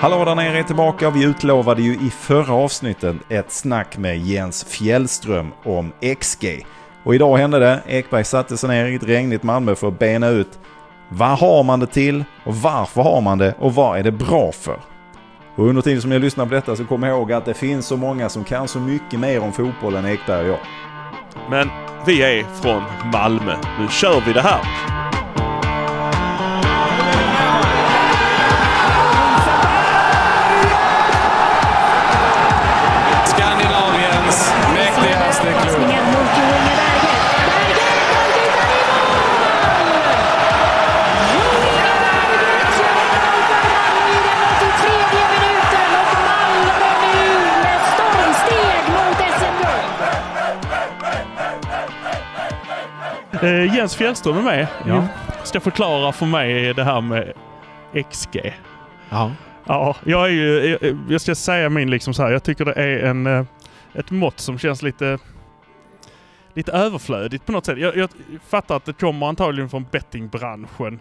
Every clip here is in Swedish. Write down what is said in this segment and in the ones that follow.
Hallå där nere är tillbaka. Vi utlovade ju i förra avsnittet ett snack med Jens Fjällström om XG. Och idag hände det. Ekberg satte sig ner i ett regnigt Malmö för att bena ut vad har man det till och varför har man det och vad är det bra för? Och under tiden som jag lyssnar på detta så kom ihåg att det finns så många som kan så mycket mer om fotboll än Ekberg och jag. Men vi är från Malmö. Nu kör vi det här! Eh, Jens Fjällström är med. Ja. Ska förklara för mig det här med XG. Ja. Ja, jag är ju, jag- jag ska säga min liksom så här. Jag tycker det är en, eh, ett mått som känns lite, lite överflödigt på något sätt. Jag, jag fattar att det kommer antagligen från bettingbranschen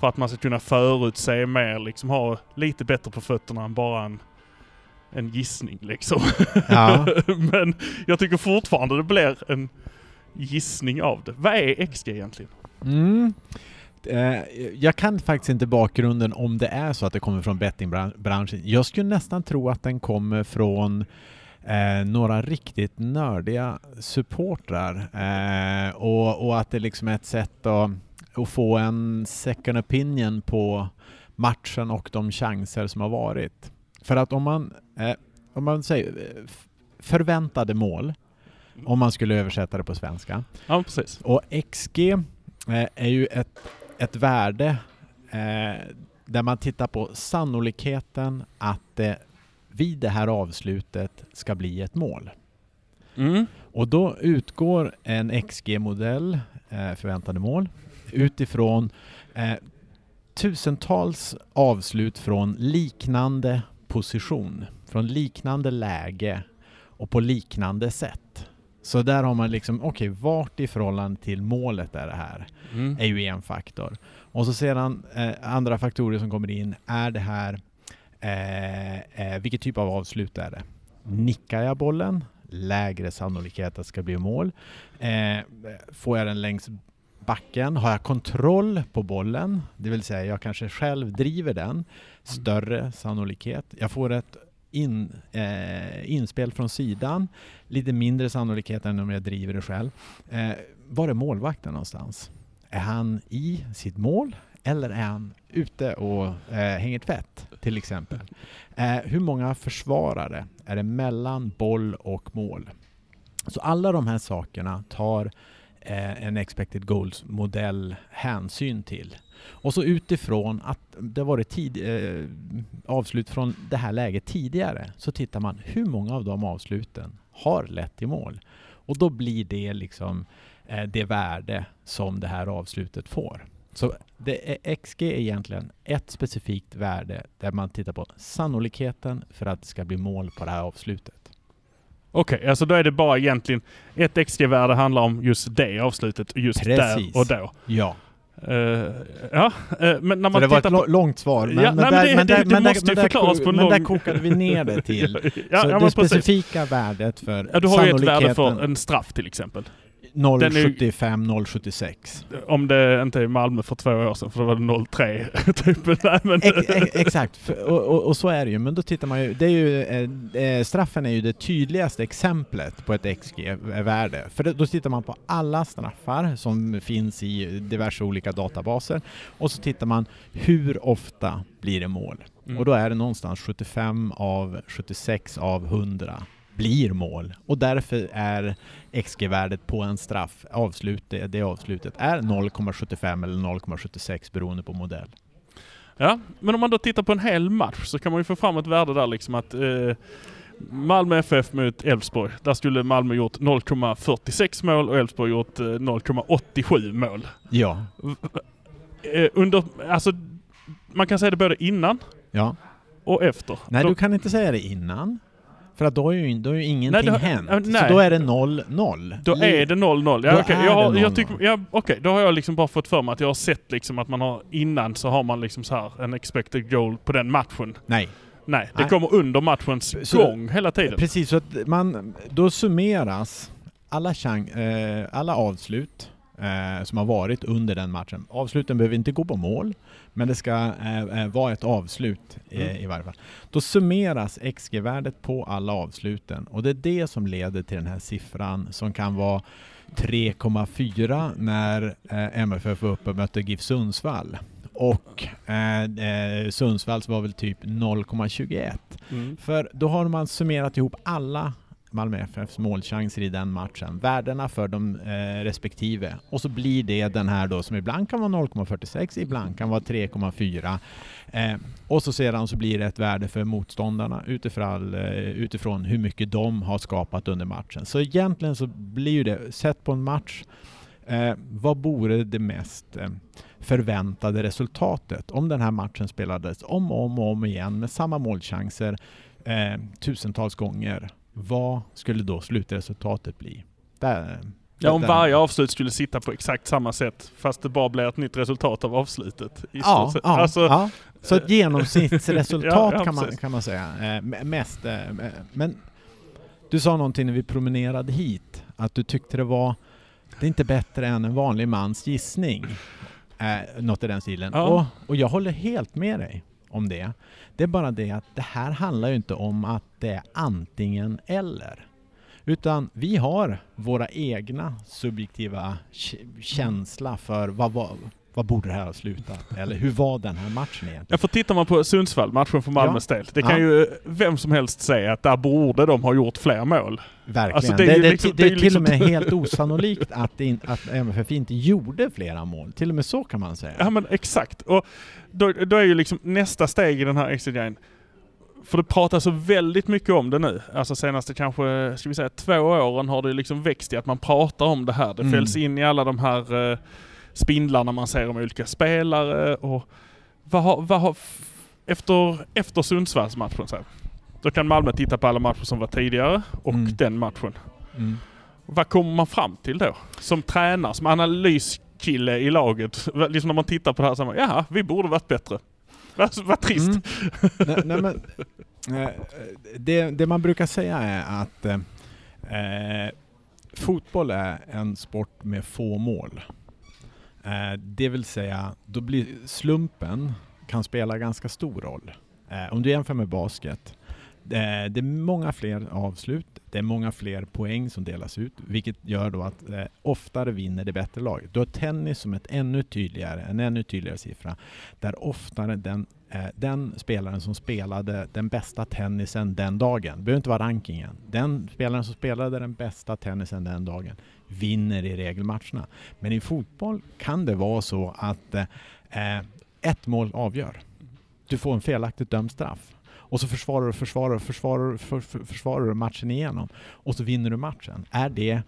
för att man ska kunna förutse mer, liksom ha lite bättre på fötterna än bara en, en gissning liksom. Ja. Men jag tycker fortfarande det blir en gissning av det. Vad är XG egentligen? Mm. Eh, jag kan faktiskt inte bakgrunden om det är så att det kommer från bettingbranschen. Jag skulle nästan tro att den kommer från eh, några riktigt nördiga supportrar eh, och, och att det liksom är ett sätt att, att få en second opinion på matchen och de chanser som har varit. För att om man, eh, om man säger eh, förväntade mål, om man skulle översätta det på svenska, Ja, precis. och XG eh, är ju ett, ett värde eh, där man tittar på sannolikheten att det vid det här avslutet ska bli ett mål. Mm. Och då utgår en XG-modell, eh, förväntade mål, utifrån eh, tusentals avslut från liknande position, från liknande läge och på liknande sätt. Så där har man liksom, okej, vart i förhållande till målet är det här? Mm. är ju en faktor. Och så sedan eh, andra faktorer som kommer in, är det här, eh, eh, vilket typ av avslut är det? Nickar jag bollen? Lägre sannolikhet att det ska bli mål. Eh, får jag den längs backen? Har jag kontroll på bollen? Det vill säga, jag kanske själv driver den. Större sannolikhet. Jag får ett in, eh, inspel från sidan. Lite mindre sannolikhet än om jag driver det själv. Eh, var är målvakten någonstans? Är han i sitt mål eller är han ute och eh, hänger tvätt till exempel? Eh, hur många försvarare är det mellan boll och mål? Så alla de här sakerna tar eh, en expected goals-modell hänsyn till. Och så utifrån att det varit tid, eh, avslut från det här läget tidigare så tittar man hur många av de avsluten har lett till mål. Och då blir det liksom eh, det värde som det här avslutet får. Så det är, XG är egentligen ett specifikt värde där man tittar på sannolikheten för att det ska bli mål på det här avslutet. Okej, alltså då är det bara egentligen ett XG-värde handlar om just det avslutet, just Precis. där och då. Ja, Eh, ja, eh, men när så man det var ett på... långt svar. Men, Ja, men, nej, där, det- men, det- där, det men, där, men, där, men där lång- kokade vi ner det till. ja, så ja, det specifika värdet för Ja, du har ju ett värde för en straff till exempel. Den är ju- 0,75, 0,76. Om det inte är Malmö för två år sedan, för då var det 0-3. typ. Nej, men... Ex, ex, exakt, och, och, och så är det ju. Men då tittar man ju, det är ju eh, eh, straffen är ju det tydligaste exemplet på ett XG-värde. För då tittar man på alla straffar som finns i diverse olika databaser och så tittar man hur ofta blir det mål? Mm. Och då är det någonstans 75 av 76 av 100 blir mål och därför är XG-värdet på en straff, avslut, det, avslutet, är 0,75 eller 0,76 beroende på modell. Ja, men om man då tittar på en hel match så kan man ju få fram ett värde där liksom att eh, Malmö FF mot Elfsborg. Där skulle Malmö gjort 0,46 mål och Elfsborg gjort eh, 0,87 mål. Ja, Eh, under, alltså, man kan säga det både innan ja. och efter. Nej, Då- du kan inte säga det innan. För att då har ju, då har ju ingenting det har- hänt. äh, nej. Så då är det 0-0. Då är det 0-0. Ja, Då okej. är Jag, har, jag 0-0. tycker, ja, okej, då har jag liksom bara fått för mig att jag har sett liksom att man har innan så har man liksom så här en expected goal på den matchen. Nej, Nej, det Nej. kommer under matchens Så- gång hela tiden. Precis, så att man, då summeras alla, chan- eh, alla avslut eh, som har varit under den matchen. Avsluten behöver inte gå på mål, men det ska eh, eh, vara ett avslut eh, Mm. i varje fall. Då summeras XG-värdet på alla avsluten och det är det som leder till den här siffran som kan vara 3,4 när eh, MFF var uppe och mötte GIF Sundsvall. Och eh, eh, Sundsvalls var väl typ 0,21. Mm. För då har man summerat ihop alla Malmö FFs målchanser i den matchen, värdena för de eh, respektive. Och så blir det den här då som ibland kan vara 0,46, ibland kan vara 3,4. Eh, och så sedan så blir det ett värde för motståndarna utifrån, eh, utifrån hur mycket de har skapat under matchen. Så egentligen så blir ju det, sett på en match, eh, vad vore det mest eh, förväntade resultatet om den här matchen spelades om och om och om igen med samma målchanser eh, tusentals gånger. Vad skulle då slutresultatet bli? Där, Ja, om där- varje avslut skulle sitta på exakt samma sätt fast det bara blir ett nytt resultat av avslutet. I Ja, ja, Alltså, ja. Så ett genomsnittsresultat Ja, ja, kan, man, kan man säga. Eh, me- mest, eh, men du sa någonting när vi promenerade hit, att du tyckte det var det är inte bättre än en vanlig mans gissning. Eh, något i den stilen. Ja. Och, och jag håller helt med dig om det. Det är bara det att det här handlar ju inte om att det är antingen eller. Utan vi har våra egna subjektiva känsla för vad, vad, vad borde det här ha slutat? Eller hur var den här matchen egentligen? Ja, för tittar man på Sundsvall, matchen för Malmös del. Det kan Ja. ju vem som helst säga att där borde de ha gjort fler mål. Verkligen. Alltså, det, det är det, liksom- det det är till och liksom- med helt osannolikt att, in, att MFF inte gjorde flera mål. Till och med så kan man säga. Ja men exakt. Och då, då är ju liksom nästa steg i den här extra för det pratas så väldigt mycket om det nu. Alltså senaste kanske, ska vi säga två åren har det liksom växt i att man pratar om det här. Det Mm. fälls in i alla de här eh, spindlarna man ser om olika spelare och vad har, vad har, efter, efter Sundsvallsmatchen så här, då kan Malmö titta på alla matcher som var tidigare och Mm. den matchen. Mm. Vad kommer man fram till då? Som tränare, som analyskille i laget. Liksom när man tittar på det här så här, jaha, vi borde varit bättre. Vad, vad trist. Mm. nej, nej, men, eh, det, det man brukar säga är att eh, eh, fotboll är en sport med få mål. Eh, det vill säga, då blir slumpen kan spela ganska stor roll. Eh, om du jämför med basket, eh, det är många fler avslut, det är många fler poäng som delas ut, vilket gör då att eh, oftare vinner det bättre laget. Du har tennis som ett ännu tydligare, en ännu tydligare siffra, där oftare den, Eh, den spelaren som spelade den bästa tennisen den dagen, det behöver inte vara rankingen, den spelaren som spelade den bästa tennisen den dagen vinner i regel matcherna. Men i fotboll kan det vara så att eh, ett mål avgör. Du får en felaktigt dömd straff. Och så försvarar du, försvarar, försvarar, för, för, försvarar du matchen igenom. Och så vinner du matchen. Är det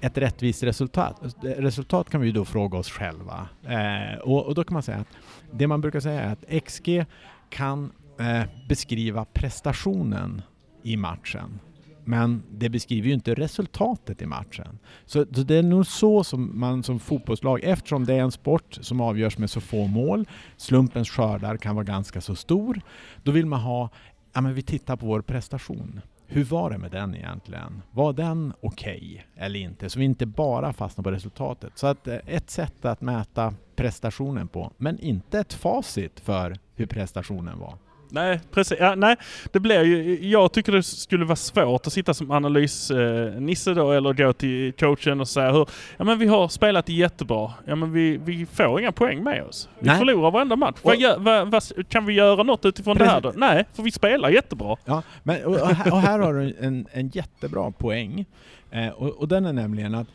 ett rättvist resultat? Resultat kan vi ju då fråga oss själva. Eh, och, och då kan man säga att det man brukar säga är att XG kan eh, beskriva prestationen i matchen. Men det beskriver ju inte resultatet i matchen. Så, det är nog så som man som fotbollslag, eftersom det är en sport som avgörs med så få mål, slumpens skördar kan vara ganska så stor, då vill man ha, ja men vi tittar på vår prestation. Hur var det med den egentligen? Var den okej eller inte? Så vi inte bara fastnar på resultatet. Så att eh, ett sätt att mäta prestationen på, men inte ett facit för hur prestationen var. Nej, precis. Ja, nej, det blir ju, jag tycker det skulle vara svårt att sitta som analys-nisse då eller gå till coachen och säga hur, ja men vi har spelat jättebra, ja men vi, vi får inga poäng med oss. Vi Nej. förlorar varenda match. Vad, Och- gör, vad, vad, kan vi göra något utifrån det här då? Nej, för vi spelar jättebra. Ja, men, och, och, här, och här har du en, en jättebra poäng. Eh, och, och den är nämligen att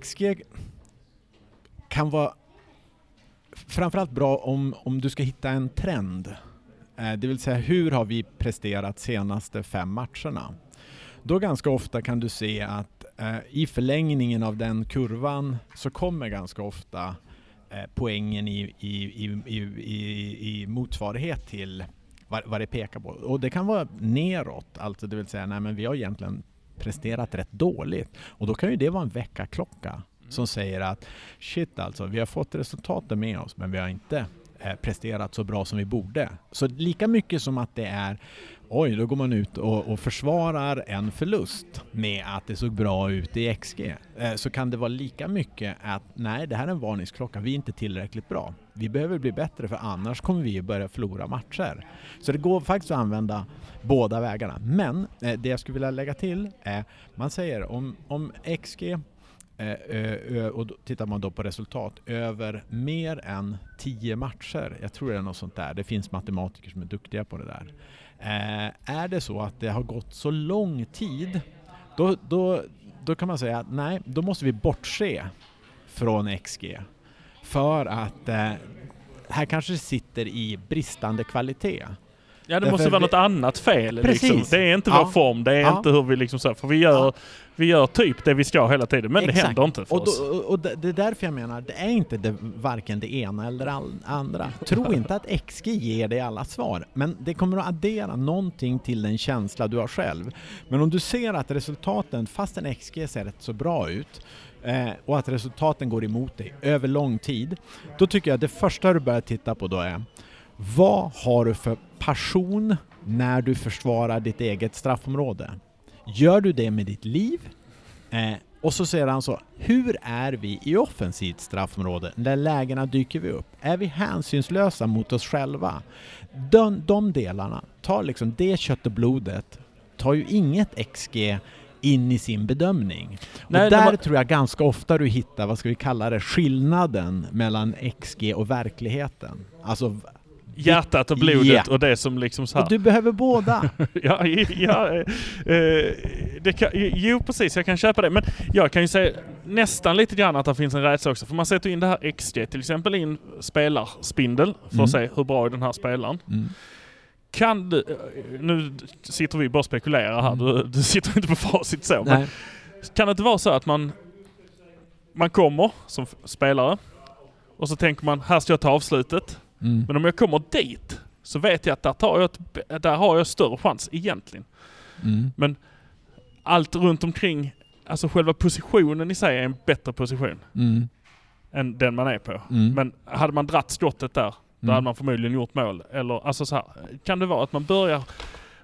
XG kan vara framförallt bra om, om du ska hitta en trend. Eh, det vill säga hur har vi presterat senaste fem matcherna? Då ganska ofta kan du se att eh, i förlängningen av den kurvan så kommer ganska ofta eh, poängen i, i, i, i, motsvarighet till vad, det pekar på. Och det kan vara neråt, alltså det vill säga nej men vi har egentligen presterat rätt dåligt. Och då kan ju det vara en väckarklocka som säger att shit alltså, vi har fått resultaten med oss men vi har inte Eh, presterat så bra som vi borde. Så lika mycket som att det är oj, då går man ut och, och försvarar en förlust med att det såg bra ut i XG. Eh, så kan det vara lika mycket att nej, det här är en varningsklocka, vi är inte tillräckligt bra. Vi behöver bli bättre för annars kommer vi börja förlora matcher. Så det går faktiskt att använda båda vägarna. Men eh, det jag skulle vilja lägga till är, man säger om, om XG Eh, eh, och då tittar man då på resultat över mer än 10 matcher, jag tror det är något sånt där, det finns matematiker som är duktiga på det där. Eh, är det så att det har gått så lång tid, då, då, då kan man säga att nej, då måste vi bortse från XG. För att här kanske det sitter i bristande kvalitet. Ja, det Därför måste vara vi- något annat fel. Precis. Liksom. Det är inte Ja. vår form, det är Ja. inte hur vi liksom så, för vi gör, Ja. vi gör typ det vi ska hela tiden, men det Exakt. händer inte för och, oss. då, och det det är därför jag menar, det är inte det, varken det ena eller det andra. Tro inte att XG ger dig alla svar, men det kommer att addera någonting till den känsla du har själv. Men om du ser att resultaten, fast en XG ser rätt så bra ut, eh, och att resultaten går emot dig över lång tid, då tycker jag att det första du börjar titta på då är vad har du för passion när du försvarar ditt eget straffområde? Gör du det med ditt liv? Eh, och så säger han så, hur är vi i offensivt straffområde? När lägena dyker vi upp? Är vi hänsynslösa mot oss själva? De, de delarna, tar liksom det kött och blodet, tar ju inget XG in i sin bedömning. Nej, och där man- tror jag ganska ofta du hittar, vad ska vi kalla det, skillnaden mellan XG och verkligheten. Alltså, Hjärtat och blodet Ja. och det som liksom så här. och du behöver båda. Ja, ja eh, eh, det kan, jo precis, jag kan köpa det. Men jag kan ju säga nästan lite grann att det finns en rädsla också. För man sätter in det här XG, till exempel in spelarspindel för Mm. att se hur bra är den här spelaren. Mm. Kan du, eh, nu sitter vi bara och spekulerar här, du, du sitter inte på facit så. Men kan det inte vara så att man, man kommer som spelare och så tänker man, här ska jag ta avslutet. Mm. Men om jag kommer dit så vet jag att där, tar jag ett, där har jag större chans egentligen. Mm. Allt runt omkring, alltså själva positionen i sig är en bättre position Mm. än den man är på. Mm. Men hade man dratt skottet där, då Mm. hade man förmodligen gjort mål. Eller alltså så här, kan det vara att man börjar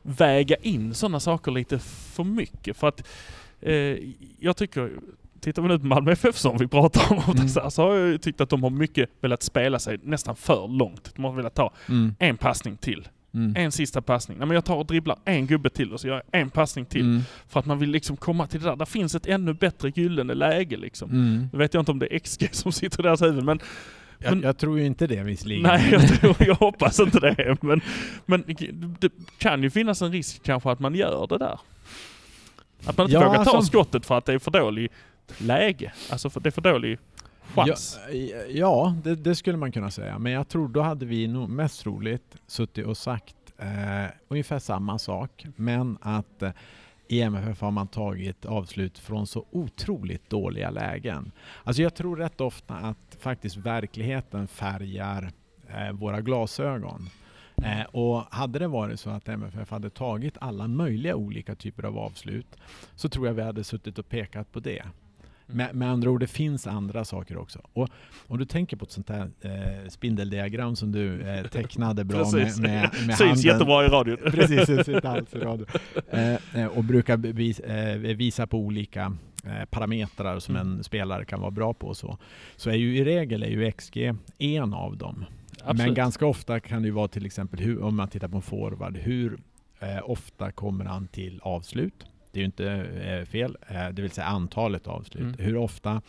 väga in sådana saker lite för mycket? För att eh, jag tycker, tittar vi nu på Malmö FF som vi pratar om, Mm. så, har jag ju tyckt att de har mycket velat spela sig nästan för långt. De har velat ta Mm. en passning till. Mm. En sista passning. Nej, men jag tar och dribblar en gubbe till och så gör jag en passning till. Mm. För att man vill liksom komma till det där. Där finns ett ännu bättre gyllene läge liksom. Mm. Nu vet jag inte om det är XG som sitter i deras huvud men Jag, Men- jag tror ju inte det visserligen. nej jag, tror, jag hoppas inte det. Men, men det kan ju finnas en risk kanske att man gör det där. Att man inte Ja, vågar ta alltså- skottet för att det är för dålig läge. Alltså för det är för dålig chans. Ja, ja det, det skulle man kunna säga. Men jag tror då hade vi nog mest troligt suttit och sagt eh, ungefär samma sak. Men att eh, i MFF har man tagit avslut från så otroligt dåliga lägen. Alltså jag tror rätt ofta att faktiskt verkligheten färgar eh, våra glasögon. Eh, och hade det varit så att MFF hade tagit alla möjliga olika typer av avslut så tror jag vi hade suttit och pekat på det. Med, med andra ord, det finns andra saker också. Och om du tänker på ett sånt här eh, spindeldiagram som du eh, tecknade bra med, med, med Syns handen. jättebra i radion. Precis, syns inte alls i radio. Eh, eh, och brukar bevis, eh, visa på olika eh, parametrar som Mm. en spelare kan vara bra på och så. Så är ju i regel är ju XG en av dem. Men Absolut. ganska ofta kan det vara till exempel, hur, om man tittar på en forward, hur ofta kommer han till avslut? Det är ju inte eh, fel, eh, det vill säga antalet avslut. Mm. Hur ofta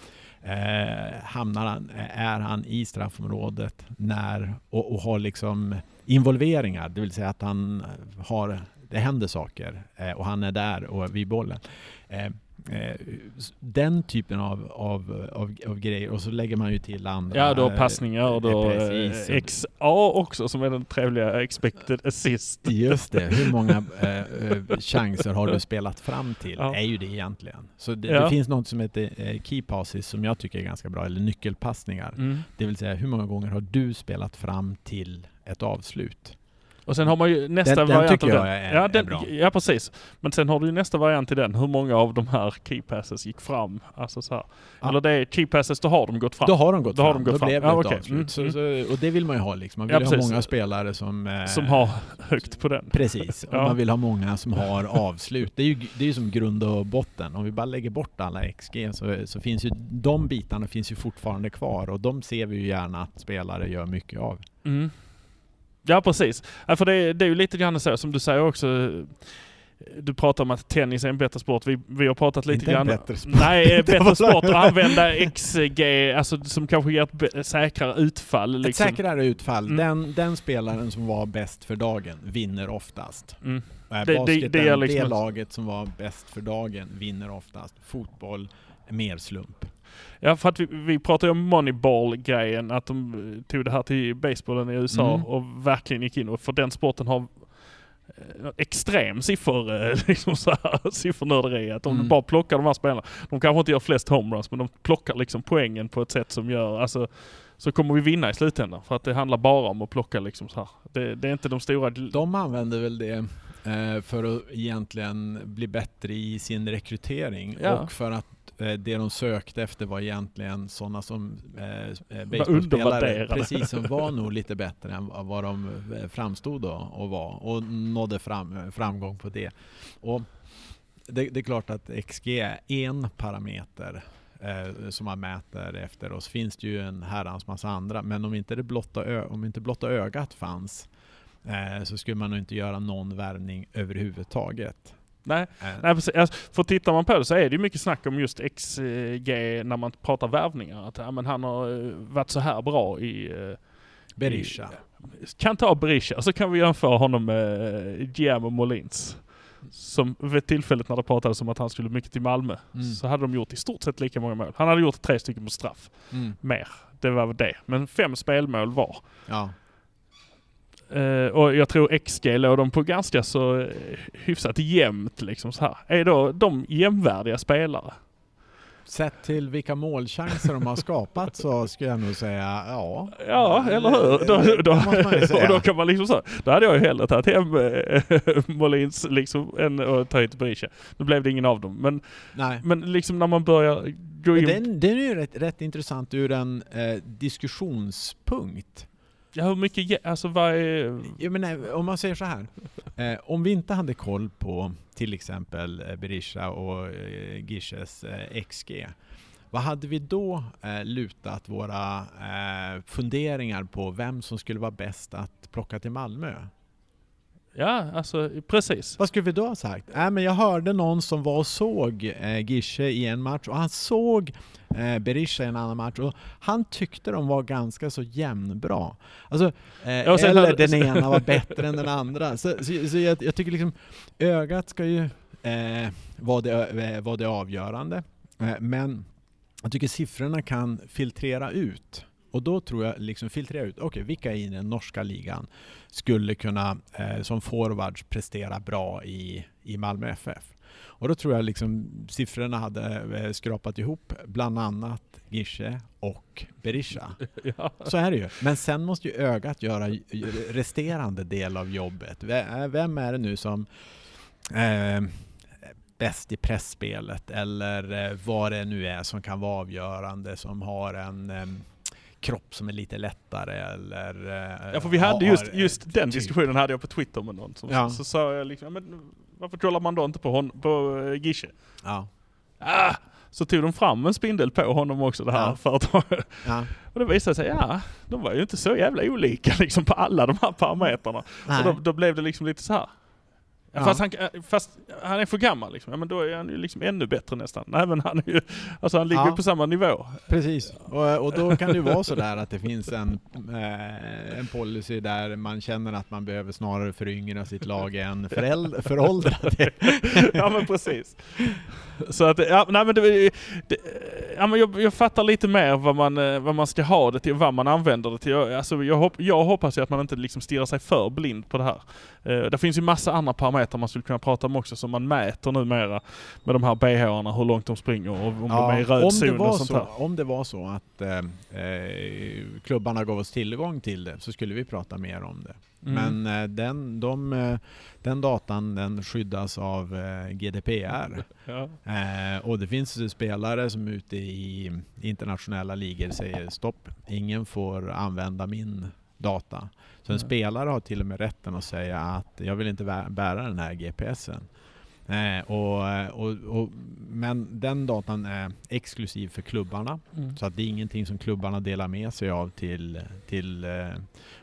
eh, hamnar han, är han i straffområdet när, och, och har liksom involveringar, det vill säga att han har, det händer saker eh, och han är där och vid bollen. Eh, den typen av, av, av, av grejer och så lägger man ju till andra. Ja, då eh, passningar och då eh, precis. eh, XA också som är den trevliga expected assist. Just det, hur många eh, eh, chanser har du spelat fram till? Ja. är ju det egentligen. Så det, Ja. det finns något som heter eh, key passes som jag tycker är ganska bra, eller nyckelpassningar. Mm. Det vill säga hur många gånger har du spelat fram till ett avslut? Och sen har man ju nästa Den- den variant tycker av jag den. är- ja, är den, bra. Ja, precis. Men sen har du ju nästa variant i den. Hur många av de här key passes gick fram? Alltså så här. Ja. Eller det är key passes, då har de gått fram. Då har de gått Då har fram. de gått då blev det fram. Ja, ett okej. avslut. Mm, Så, mm. så, och det vill man ju ha liksom. Man vill Ja, ha många spelare som... Eh, Som har högt på den. Precis, och Ja. man vill ha många som har avslut. Det är ju det är ju som grund och botten. Om vi bara lägger bort alla XG så, så finns ju de bitarna finns ju fortfarande kvar och de ser vi ju gärna att spelare gör mycket av. Mm. Ja, precis. Ja, för det, det är ju lite grann så som du säger också. Du pratar om att tennis är en bättre sport. Vi, vi har pratat lite Inte en grann... bättre sport. Nej, Inte bättre sport att använda XG, alltså som kanske ger ett säkrare utfall. Ett Liksom. säkrare utfall. Mm. Den, den spelaren som var bäst för dagen vinner oftast. Mm. Det- det- basketen, det det, liksom- laget som var bäst för dagen vinner oftast. Fotboll, mer slump. Ja, för att vi, vi pratar ju om Moneyball-grejen, att de eh, tog det här till basebollen i USA Mm. och verkligen gick in. Och för den sporten har eh, extrem siffror, eh, liksom så här, siffernörderi. Att om Mm. bara plockar de här spelarna, de kanske inte gör flest homeruns, men de plockar liksom poängen på ett sätt som gör, alltså så kommer vi vinna i slutändan. För att det handlar bara om att plocka liksom så här. Det, det är inte de stora... De använder väl det för att egentligen bli bättre i sin rekrytering Ja. och för att det de sökte efter var egentligen sådana som eh, eh, baseballspelare, precis som var nog lite bättre än vad de eh, framstod då och var och nådde fram, eh, framgång på det. Och det, det är klart att XG är en parameter eh, som man mäter efter och så finns det ju en herrans massa andra men om inte det blotta, om inte blotta ögat fanns eh, så skulle man nog inte göra någon värvning överhuvudtaget. Nej, Eh, Nej, precis. Alltså, för tittar man på det så är det ju mycket snack om just XG när man pratar värvningar. Att ja, men han har eh, varit så här bra i... eh, Berisha. Kan ta Berisha, så kan vi jämföra honom med eh, Guillermo Molins. Som vid tillfället när det pratades om att han skulle mycket till Malmö, Mm. så hade de gjort i stort sett lika många mål. Han hade gjort tre stycken på straff, Mm. mer. Det var det. Men fem spelmål var. Ja. Eh, och jag tror XG låg de på ganska så eh, hyfsat jämnt liksom så här. Är då de jämvärdiga spelare? Sett till vilka målchanser de har skapat så skulle jag nog säga ja. Ja, eller hur? Då, Det då, säga. och då kan man liksom så, då hade jag ju hellre tagit hem eh, Molins liksom än att ta hit Berisha. Nu blev det ingen av dem. Men, Nej. men liksom när man börjar gå in... Den, den är ju rätt, rätt intressant ur en eh, diskussionspunkt. Ja, hur mycket, alltså vad är... Jag menar, om man säger så här. Eh, om vi inte hade koll på till exempel eh, Berisha och eh, Gishes eh, XG. Vad hade vi då eh, lutat våra eh, funderingar på vem som skulle vara bäst att plocka till Malmö? Ja, alltså precis. Vad skulle vi då ha sagt? Äh, men jag hörde någon som var och såg eh, Gische i en match och han såg eh, Berisha i en annan match och han tyckte de var ganska så jämnbra. Alltså, eh, Ja, eller hade- den ena var bättre än den andra. Så, så, så jag, jag tycker liksom ögat ska ju eh, vara, det, eh, vara det avgörande. Eh, men jag tycker siffrorna kan filtrera ut. Och då tror jag liksom filtrera ut, okej vilka i den norska ligan skulle kunna eh, som forwards prestera bra i, i Malmö FF. Och då tror jag liksom siffrorna hade eh, skrapat ihop bland annat Gische och Berisha. Ja. Så är det ju. Men sen måste ju ögat göra resterande del av jobbet. Ve- Vem är det nu som eh, bäst i pressspelet eller eh, vad det nu är som kan vara avgörande som har en eh, kropp som är lite lättare eller... eh, Ja, för vi hade just, just den typ. diskussionen hade jag på Twitter med någon. Som, Ja. så, sa jag liksom, "Ja, men varför kollar man då inte på, hon, på uh, Gische? Ja. Ah! Så tog de fram en spindel på honom också det här Ja. företaget. Ja. Och det visade sig, ja, de var ju inte så jävla olika liksom på alla de här parametrarna. Nej. Och då, då blev det liksom lite så här. Ja. Fast, han, fast han är för gammal liksom. Ja, men då är han ju liksom ännu bättre nästan. Nej men han är ju, alltså han ligger Ja. på samma nivå. Precis, och, och då kan det ju vara så där att det finns en, eh, en policy där man känner att man behöver snarare föryngra sitt lag än föråldra det. ja men precis. Så att, ja, nej men det, det, ja, men jag, jag fattar lite mer vad man, eh, vad man ska ha det till vad man använder det till. Jag, alltså, jag, hopp, jag hoppas ju att man inte liksom stirrar sig för blind på det här. Eh, det finns ju massa andra parametrar man skulle kunna prata om också som man mäter numera med de här BH-arna, hur långt de springer och om de är i röd zon och sånt så, om det var så att eh, klubbarna gav oss tillgång till det så skulle vi prata mer om det. Mm. Men eh, den, de, eh, den datan den skyddas av eh, GDPR. Ja. Eh, och det finns spelare som ute i internationella ligor säger stopp, ingen får använda min data. Så en Nej. spelare har till och med rätten att säga att jag vill inte bä- bära den här GPSen. Eh, och, och, och, men den datan är exklusiv för klubbarna. Mm. Så att det är ingenting som klubbarna delar med sig av till, till eh,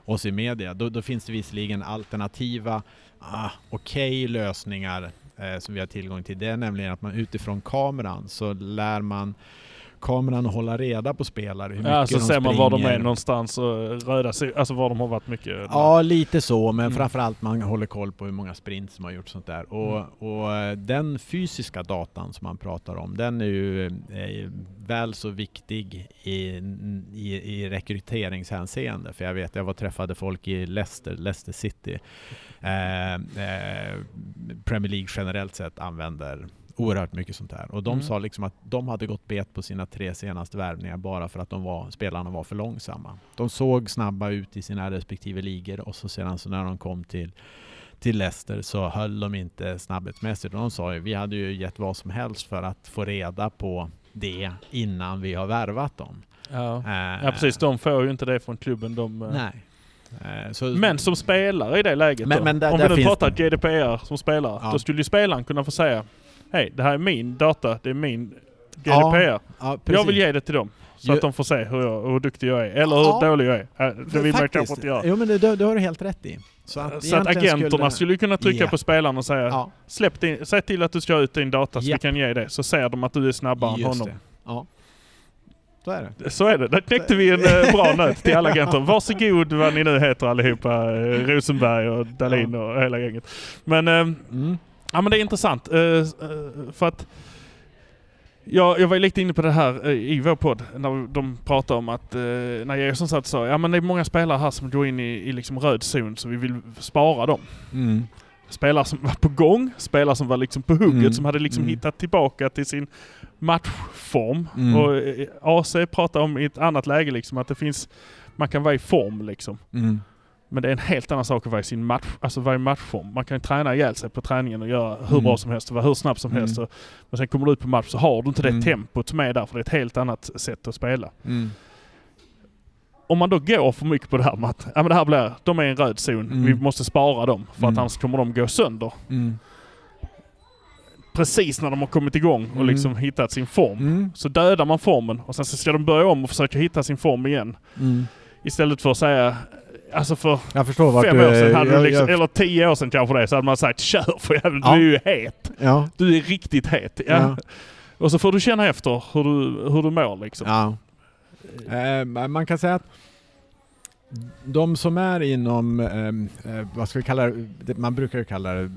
oss i media. Då, då finns det visserligen alternativa, ah, okej lösningar eh, som vi har tillgång till. Det är nämligen att man utifrån kameran så lär man kameran att hålla reda på spelare. Hur mycket Ja, så de ser man var de är någonstans och röda alltså var de har varit mycket. Ja, lite så, men Mm. framförallt man håller koll på hur många sprints som har gjort sånt där. Och, Mm. och eh, den fysiska datan som man pratar om, den är ju eh, väl så viktig i, i, i rekryteringshänseende. För jag vet, jag var och träffade folk i Leicester, Leicester City. Eh, eh, Premier League generellt sett använder oerhört mycket sånt här. Och de Mm. sa liksom att de hade gått bet på sina tre senaste värvningar bara för att de var, spelarna var för långsamma. De såg snabba ut i sina respektive ligor och så sedan så när de kom till till Leicester så höll de inte snabbhetsmässigt. De sa ju vi hade ju gett vad som helst för att få reda på det innan vi har värvat dem. Ja. Eh, ja precis, de får ju inte det från klubben. De, eh, Nej. Eh, Så, Men som spelare i det läget Men- då, men där- om vi nu pratar det. GDPR som spelare, Ja. då skulle ju spelaren kunna få säga Hej, det här är min data, det är min GDPR. Ja, jag precis. vill ge det till dem. Så att de får se hur, jag, hur duktig jag är. Eller hur Ja. dålig jag är. Äh, Det vill man kanske inte göra. Jo men det, det, har du helt rätt i. Så att, Så att agenterna skulle ju kunna trycka Ja. på spelaren och säga Ja, Släpp din, säg till att du kör ut din data så Ja. vi kan ge det. Så ser de att du är snabbare än just honom. det. Ja. Så är det. Så är det. Där knäckte vi en eh, bra nöt till alla agenter. Varsågod vad ni nu heter allihopa. Eh, Rosenberg och Dahlin och hela gänget. Men, eh, Mm. Ja, men det är intressant. eh, eh, för att jag, jag var lite inne på det här eh, i vår podd när de pratade om att, när Eriksson satt sa ja men det är många spelare här som går in i, i liksom röd zon så vi vill spara dem. Mm. Spelare som var på gång, spelare som var liksom på hugget, Mm. som hade liksom Mm. hittat tillbaka till sin matchform. Mm. Och AC pratar om i ett annat läge liksom att det finns, man kan vara i form liksom. Men det är en helt annan sak att vara i sin match, alltså vara i matchform. Man kan träna ihjäl sig på träningen och göra hur Mm. bra som helst och vara hur snabb som Mm. helst. Och, men sen kommer du ut på match så har du inte det Mm. tempot är där, för det är ett helt annat sätt att spela. Mm. Om man då går för mycket på det här med att ja, men det här blir, de är i en röd zon, Mm. vi måste spara dem för att Mm. annars kommer de gå sönder. Precis när de har kommit igång och liksom hittat sin form. Så dödar man formen och sen så ska de börja om och försöka hitta sin form igen. Istället för att säga, alltså för Jag förstår vart fem du... år sedan, hade jag, du liksom, jag, eller tio år sedan kanske det, så hade man sagt kör för jävlar, Ja. du är ju het. ja. Du är riktigt het. Ja. Ja. Och så får du känna efter hur du, hur du mår liksom. Ja. Eh, man kan säga att de som är inom, ehm, eh, vad ska vi kalla det, man brukar ju kalla det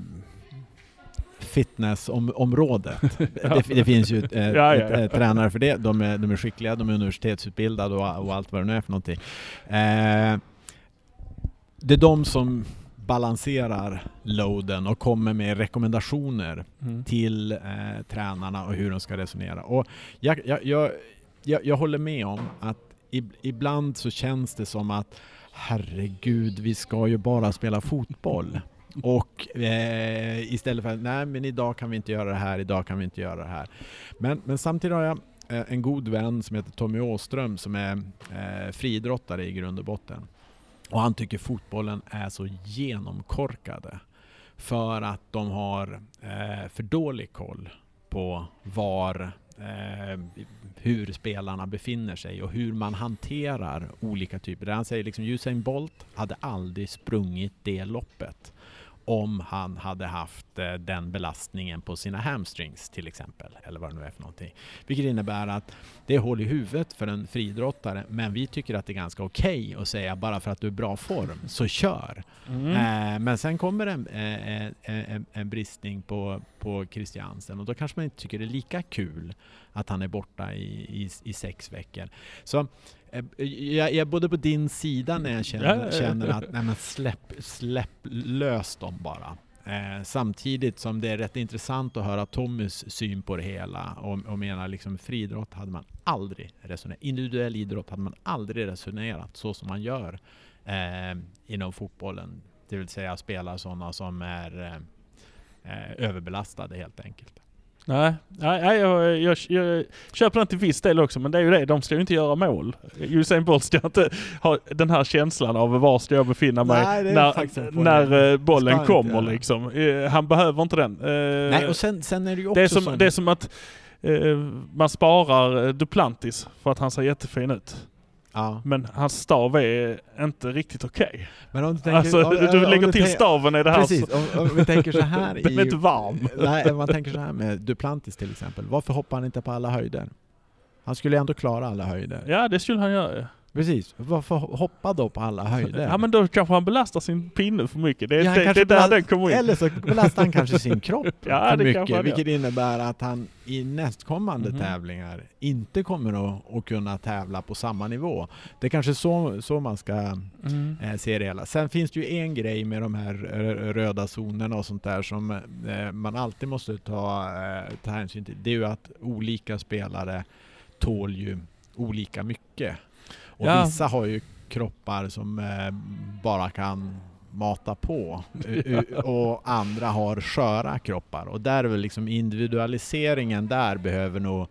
fitnessområdet. det, det finns ju eh, Ja, ja, ja. eh, tränare för det. De är, de är skickliga, de är universitetsutbildade och, och allt vad det nu är för någonting. Eh, det är de som balanserar loaden och kommer med rekommendationer Mm. till eh, tränarna och hur de ska resonera. Och jag, jag, jag, jag, jag håller med om att ib, ibland så känns det som att herregud, vi ska ju bara spela fotboll. Och eh, istället för att nej men idag kan vi inte göra det här, idag kan vi inte göra det här. Men, men samtidigt har jag eh, en god vän som heter Tommy Åström som är eh, friidrottare i grund och botten. Och han tycker fotbollen är så genomkorkade för att de har eh, för dålig koll på var, eh, hur spelarna befinner sig och hur man hanterar olika typer. Han säger liksom Usain Bolt hade aldrig sprungit det loppet om han hade haft eh, den belastningen på sina hamstrings till exempel, eller vad det nu är för någonting. Vilket innebär att det är hål i huvudet för en friidrottare, men vi tycker att det är ganska okej att säga bara för att du är bra form, så kör. Mm. Eh, men sen kommer en, eh, eh, en, en bristning på, på Christiansen och då kanske man inte tycker det är lika kul att han är borta i, i, i sex veckor. Så eh, jag är både på din sida när jag känner, känner att nej men släpp, släpp lös dem bara. Eh, samtidigt som det är rätt intressant att höra Tommys syn på det hela och, och menar liksom friidrott hade man aldrig resonerat, individuell idrott hade man aldrig resonerat så som man gör eh, inom fotbollen. Det vill säga spela sådana som är eh, eh, överbelastade helt enkelt. Nej, nej jag, jag, jag köper den till viss del också, men det är ju det, de ska ju inte göra mål. Usain Bolt ska inte ha den här känslan av var ska jag befinna mig Nej, när, när eh, bollen inte kommer göra. liksom. Eh, Han behöver inte den. Eh, Nej, och sen, sen är det ju också det, är som, som- det är som att man sparar Duplantis för att han ser jättefin ut. Ja. Men hans stav är inte riktigt okej. Men om du tänker... Alltså om- du lägger du till staven i det här. Precis, så- om, vi tänker så här Den är inte varm. Nej, man tänker så här med Duplantis till exempel. Varför hoppar han inte på alla höjder? Han skulle ändå klara alla höjder. Ja det skulle han göra. Precis. Varför hoppa då på alla höjder? Ja men då kanske han belastar sin pinne för mycket. Det, Ja, det, det är där den kommer in. Eller så belastar han kanske sin kropp Ja, för mycket, vilket innebär att han i nästkommande Mhm. tävlingar inte kommer att, att kunna tävla på samma nivå. Det är kanske så, så man ska Mm. eh, se det hela. Sen finns det ju en grej med de här röda zonerna och sånt där som eh, man alltid måste ta, eh, ta hänsyn till. Det är ju att olika spelare tål ju olika mycket. Och Ja. vissa har ju kroppar som eh, bara kan mata på och andra har sköra kroppar och där är väl liksom individualiseringen där behöver nog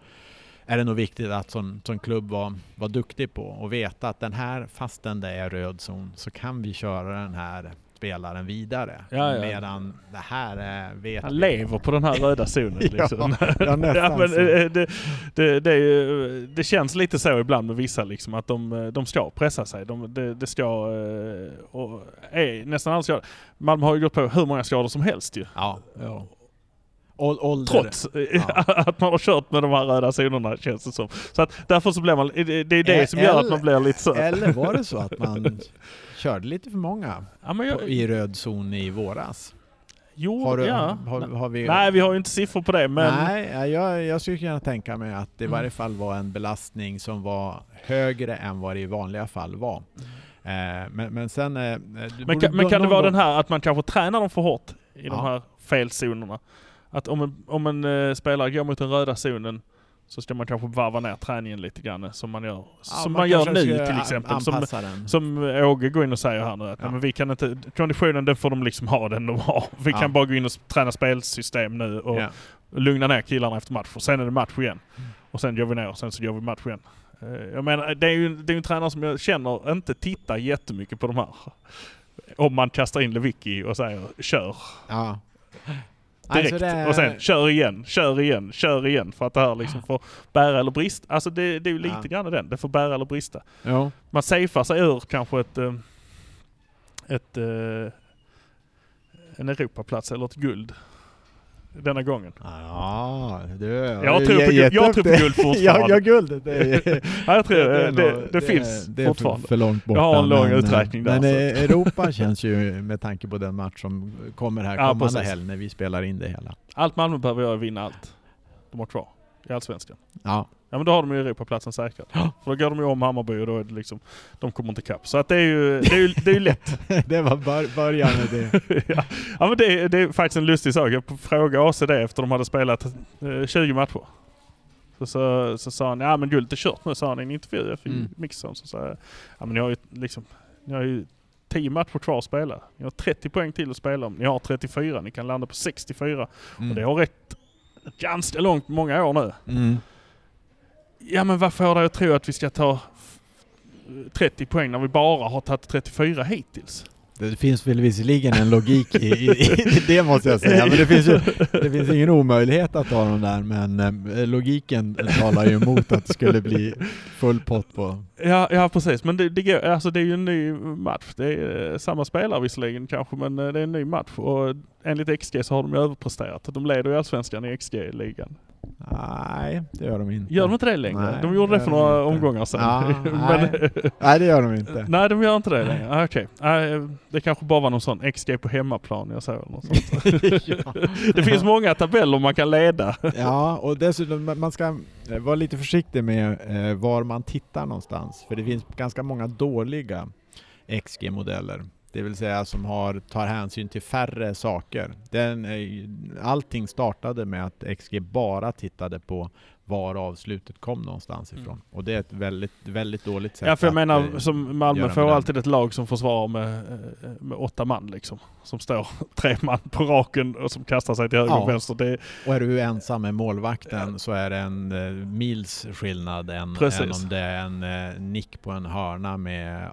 är det nog viktigt att som, som klubb vara var duktig på och veta att den här, fastän det är röd zon, så kan vi köra den här spelaren vidare. Ja, ja. Medan det här är, vet Han vi. lever på den här röda zonen liksom. ja, men, eh, det, det, det, ju- det känns lite så ibland med vissa liksom att de, eh, de ska pressa sig. De, det, det ska... eh, Och är nästan alla skador. Malmö har ju gått på hur många skador som helst ju. Ja. Ål- ålder. Trots eh, Ja. att man har kört med de här röda zonerna känns det som. Så att därför så blir man... Det det är det som gör att man blir lite så... Eller var det så att man körde lite för många Ja, men på, jag, i röd zon i våras? jo, Har, du, ja. har, har vi... Nej, vi har ju inte siffror på det men... Nej, ja, jag, jag skulle kunna tänka mig att det i Mm. varje fall var en belastning som var högre än vad det i vanliga fall var. Eh, men, men sen... Eh, du Men borde kan, men kan det vara den här att man kanske tränar dem för hårt i Ja. de här felzonerna? Att om en, om en eh, spelare går mot den röda zonen så ska man kanske varva ner träningen lite grann som man gör, Ja, som man, gör kanske nu till exempel. Som, den. som Åge går in och säger här nu att Ja. men vi kan inte, konditionen den får de liksom ha den de har. Vi Ja. kan bara gå in och träna spelsystem nu och lugna ner killarna efter match. Och sen är det match igen. Mm. Och sen går vi ner och sen så gör vi match igen. Eh, Jag menar, det är ju det är en tränare som jag känner inte tittar jättemycket på de här. Om man kastar in Lewicki och säger kör. Direkt. Alltså det- Och sen kör igen, kör igen, kör igen. För att det här liksom får bära eller brista. Alltså det, det är ju lite Ja. grann den. Det får bära eller brista. Jo. Man safear sig ur kanske ett, eh, ett eh, en Europaplats eller ett guld. Denna gången. Ja, du, Jag tror på guld- jag tror på guld fortfarande. ja, ja, guldet. Det, är- Ja, jag tror det, det, det, finns det fortfarande. För, långt borta. Jag har en lång men, uträkning där, Men så. eh, Europa känns ju med tanke på den match som kommer här Ja, kommande helg när vi spelar in det hela. Allt Malmö behöver göra är vinna allt. De har kvar i Allsvenskan. Ja, Ja men då har de ju Europaplatsen säkrad. För då går de ju om Hammarby och då är det liksom, de kommer inte ikapp. Så att det är ju, det är ju, det är ju lätt. det var bör, början med det. ja. ja men det, är- det är faktiskt en lustig sak. Jag frågade AC det efter de hade spelat eh, 20 matcher. Så, så, så sa han, ja men guldet är kört nu, sa han i en intervju för Mm. Mixon. Så sa jag, ja men ni har ju liksom, ni har ju 10 matcher kvar att spela. Ni har 30 poäng till att spela om. Ni har 34, ni kan landa på 64. Mm. Och det har rätt ganska långt, många år nu. Mm. Ja men vad får dig att tro att vi ska ta f- 30 poäng när vi bara har tagit 34 hittills? Det finns väl visserligen en logik i, i, i det måste jag säga. Men det finns ju det finns ingen omöjlighet att ta dem där. Men eh, logiken talar ju emot att det skulle bli full pott på. Ja, ja precis, men det, det, alltså det är ju en ny match. Det är eh, samma spelare visserligen kanske, men eh, det är en ny match. Och enligt XG så har de ju överpresterat. De leder ju Allsvenskan i XG-ligan. Nej, det gör de inte. Gör de inte det längre? Nej, de gjorde det gör för de några inte. omgångar sedan. Ja, men, Nej, det gör de inte. nej, de gör inte det längre. Ah, Okej. Ah, det kanske bara var någon sån XG på hemmaplan jag såg. eller Något sånt. ja. det finns många tabeller man kan leda. ja, och dessutom man- ska vara lite försiktig med eh, var man tittar någonstans. För det finns ganska många dåliga XG-modeller. Det vill säga som har, tar hänsyn till färre saker. Den, allting startade med att XG bara tittade på var avslutet kom någonstans ifrån. Mm. Och det är ett väldigt, väldigt dåligt sätt Ja, för jag menar, eh, som Malmö får alltid ett lag som försvarar med, eh, med åtta man liksom. Som står tre man på raken och som kastar sig till höger Ja. och vänster. Det, Och är du ensam med målvakten så är det en eh, mils skillnad än, än om det är en eh, nick på en hörna med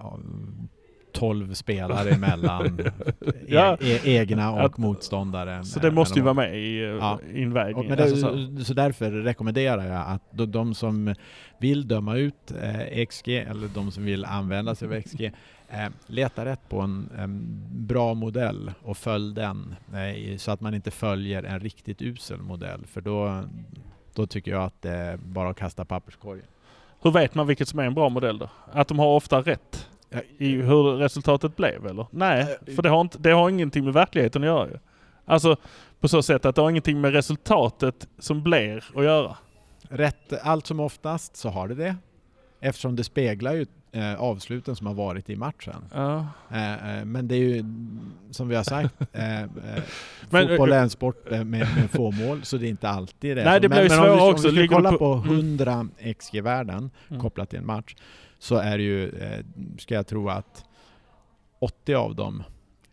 12 spelare emellan Ja. e- e- egna och Att- motståndare. så det eh, måste ju vara med i, eh, Ja. invägningen. Men det, Alltså så. så därför rekommenderar jag att de, de som vill döma ut eh, XG eller de som vill använda sig av XG eh, leta rätt på en, en bra modell och följ den eh, så att man inte följer en riktigt usel modell för då, då tycker jag att det är bara att kasta papperskorgen. Hur vet man vilket som är en bra modell då? Att de har ofta rätt i hur resultatet blev eller? Nej, för det har, inte, det har ingenting med verkligheten att göra ju. Alltså på så sätt att det har ingenting med resultatet som blir att göra. Rätt, allt som oftast så har det det eftersom det speglar ju eh, avsluten som har varit i matchen. Ja. Eh, eh, men det är ju som vi har sagt, eh, eh, Men, fotboll eh, är en sport med, med få mål så det är inte alltid det. Nej, det men, blir men om vi, svårare om också. vi ska Ligger du kolla på- på Mm. 100 XG-värden Mm. kopplat till en match så är det ju, eh, ska jag tro att 80 av dem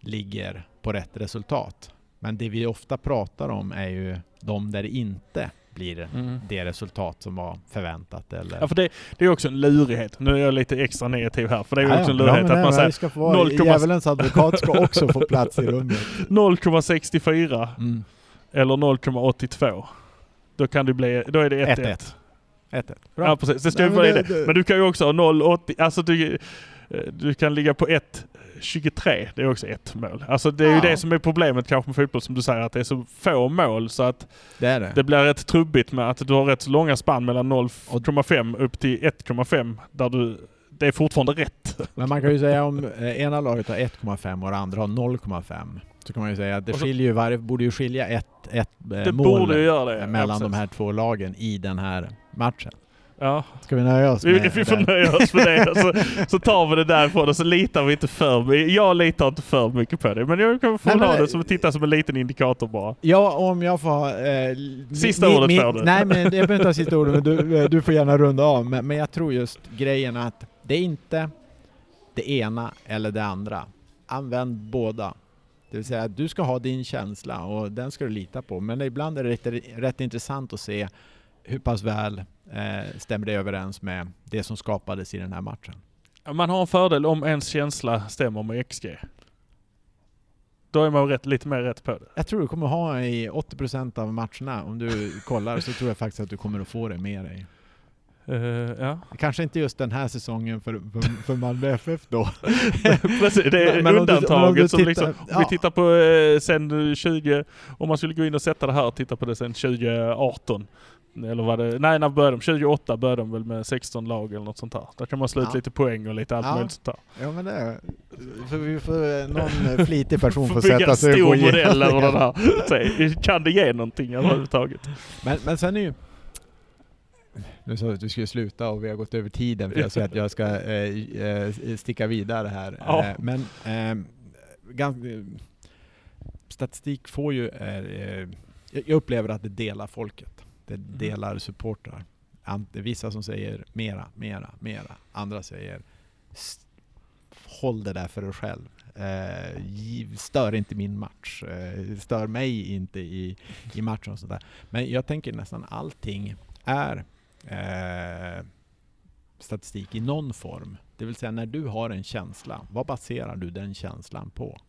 ligger på rätt resultat. Men det vi ofta pratar om är ju de där det inte blir Mm. det resultat som var förväntat. Eller... Ja, för det, det är också en lurighet. Nu är jag lite extra negativ här, för det är Ja, också en ja, lurighet men att nej, man säger vi ska få vara, 0,6 djävulens advokat ska också få plats i rummet. 0,64 Mm. eller 0,82. Då kan det bli, då är det 1-1. 1-1. 1-1. Bra. Ja precis, det ska Nej, ju men vara det- Men du kan ju också ha 0,80, alltså du, eh, du kan ligga på 1,23. Det är också ett mål. Alltså det är ju Ja. det som är problemet kanske med fotboll som du säger, att det är så få mål så att Det är det. det blir rätt trubbigt med att du har rätt så långa spann mellan 0,5 upp till 1,5 där du, det är fortfarande rätt. Men man kan ju säga om eh, ena laget har 1,5 och det andra har 0,5 så kan man ju säga att det så- skiljer ju varje, borde ju skilja ett, ett eh, Det mål borde ju göra det. ja, mellan de här två lagen i den här matchen. Ja, Ska vi nöja oss vi, med vi får det? nöja oss med det. Så, så tar vi det därifrån och så litar vi inte för mycket. Jag litar inte för mycket på det. Men jag kan få ha det som titta som en liten indikator bara. Ja, om jag får. Eh, Sista ordet får du. Nej, men jag behöver inte ha sista ordet, men du, eh, du får gärna runda av. Men, men jag tror just grejen att det är inte det ena eller det andra. Använd båda. Det vill säga att du ska ha din känsla och den ska du lita på. Men ibland är det rätt, rätt intressant att se hur pass väl eh, stämmer det överens med det som skapades i den här matchen. Man har en fördel om ens känsla stämmer med XG. Då är man rätt, lite mer rätt på det. Jag tror du kommer ha i 80% av matcherna, om du kollar, så tror jag faktiskt att du kommer att få det med dig. Eh, ja. Kanske inte just den här säsongen för, för, för Malmö FF då. Precis, det är Men- men om du- om undantaget du som tittar- liksom, om ja. vi tittar på eh, sen 20, om man skulle gå in och sätta det här och titta på det sen 2018. Eller vad det, nej när började de? 2008 började de väl med 16 lag eller något sånt där. Där kan man slå ut Ja. lite poäng och lite allt Ja. möjligt sånt där. Ja men det för vi får, någon flitig person får sätta sig och gå igenom modell eller det. här. Så, Kan det ge någonting överhuvudtaget? Men, men sen är ju... Nu sa du att du skulle sluta och vi har gått över tiden för jag säger att jag ska eh, eh, sticka vidare här. Ja. Eh, men eh, ganska, statistik får ju... Eh, eh, jag upplever att det delar folket. Det Mm. delar supportrar. Ant- Vissa som säger mera, mera, mera. Andra säger "S- håll det där för dig själv. Eh, stör inte min match. Eh, stör mig inte i, i matchen och sådär. Men jag tänker nästan allting är eh, statistik i någon form. Det vill säga när du har en känsla, vad baserar du den känslan på?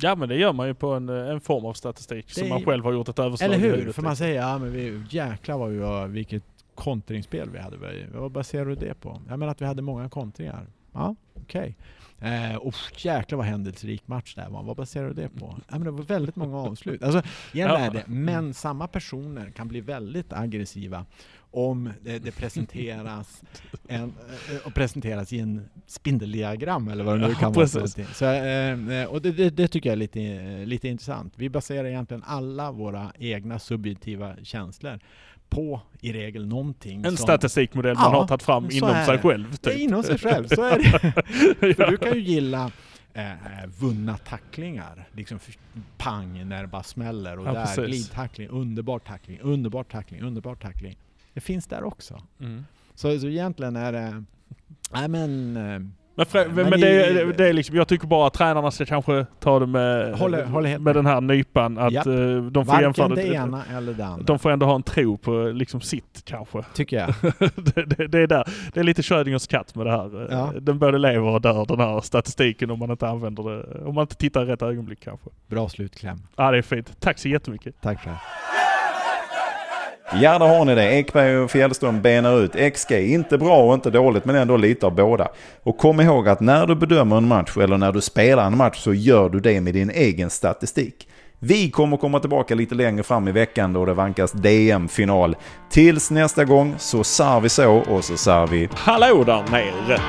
Ja men det gör man ju på en, eh, en form av statistik som Det- man själv har gjort ett överslag Eller hur? För man säger ja men vi, jäklar vad vi var, vilket kontringsspel vi hade. Vad baserar du det på? Jag menar att vi hade många kontringar. Ja, okej. Eh, och jäklar vad händelserik match det här var. Vad baserar du det på? Ja, men det var väldigt många avslut. Alltså, igen Ja. är det. Men samma personer kan bli väldigt aggressiva om det, det presenteras en, eh, och presenteras i en spindeldiagram eller vad det nu Ja, kan vara. precis. någonting. Så, eh, och det, det, det tycker jag är lite, eh, lite intressant. Vi baserar egentligen alla våra egna subjektiva känslor på i regel någonting En som... statistikmodell man Ja, har tagit fram inom sig själv. Ja, Typ. inom sig själv, så är det. Ja. du kan ju gilla eh, eh, vunna tacklingar. Liksom pang när det bara smäller och Ja, där precis. glidtackling, underbar tackling, underbar tackling, underbar tackling. Det finns där också. Mm. Så, så egentligen är det... Nej men... eh, Men, Men men, det, det är liksom, jag tycker bara att tränarna ska kanske ta det med, Håller- håller med den här nypan. Att Japp. eh, de får jämföra Varken det ena eller det andra. De får ändå ha en tro på liksom sitt kanske. Tycker jag. det, det, det, är där. det är lite Schrödingers katt med det här. Ja. Den både lever och dör den här statistiken om man inte använder det. Om man inte tittar i rätt ögonblick kanske. Bra slutkläm. Ja det är fint. Tack så jättemycket. Tack själv. Ja, där har ni det. Ekberg och Fjällström benar ut XG. Inte bra och inte dåligt, men ändå lite av båda. Och kom ihåg att när du bedömer en match eller när du spelar en match så gör du det med din egen statistik. Vi kommer komma tillbaka lite längre fram i veckan då det vankas DM-final. Tills nästa gång så sar vi så och så sar vi Hallå där nere!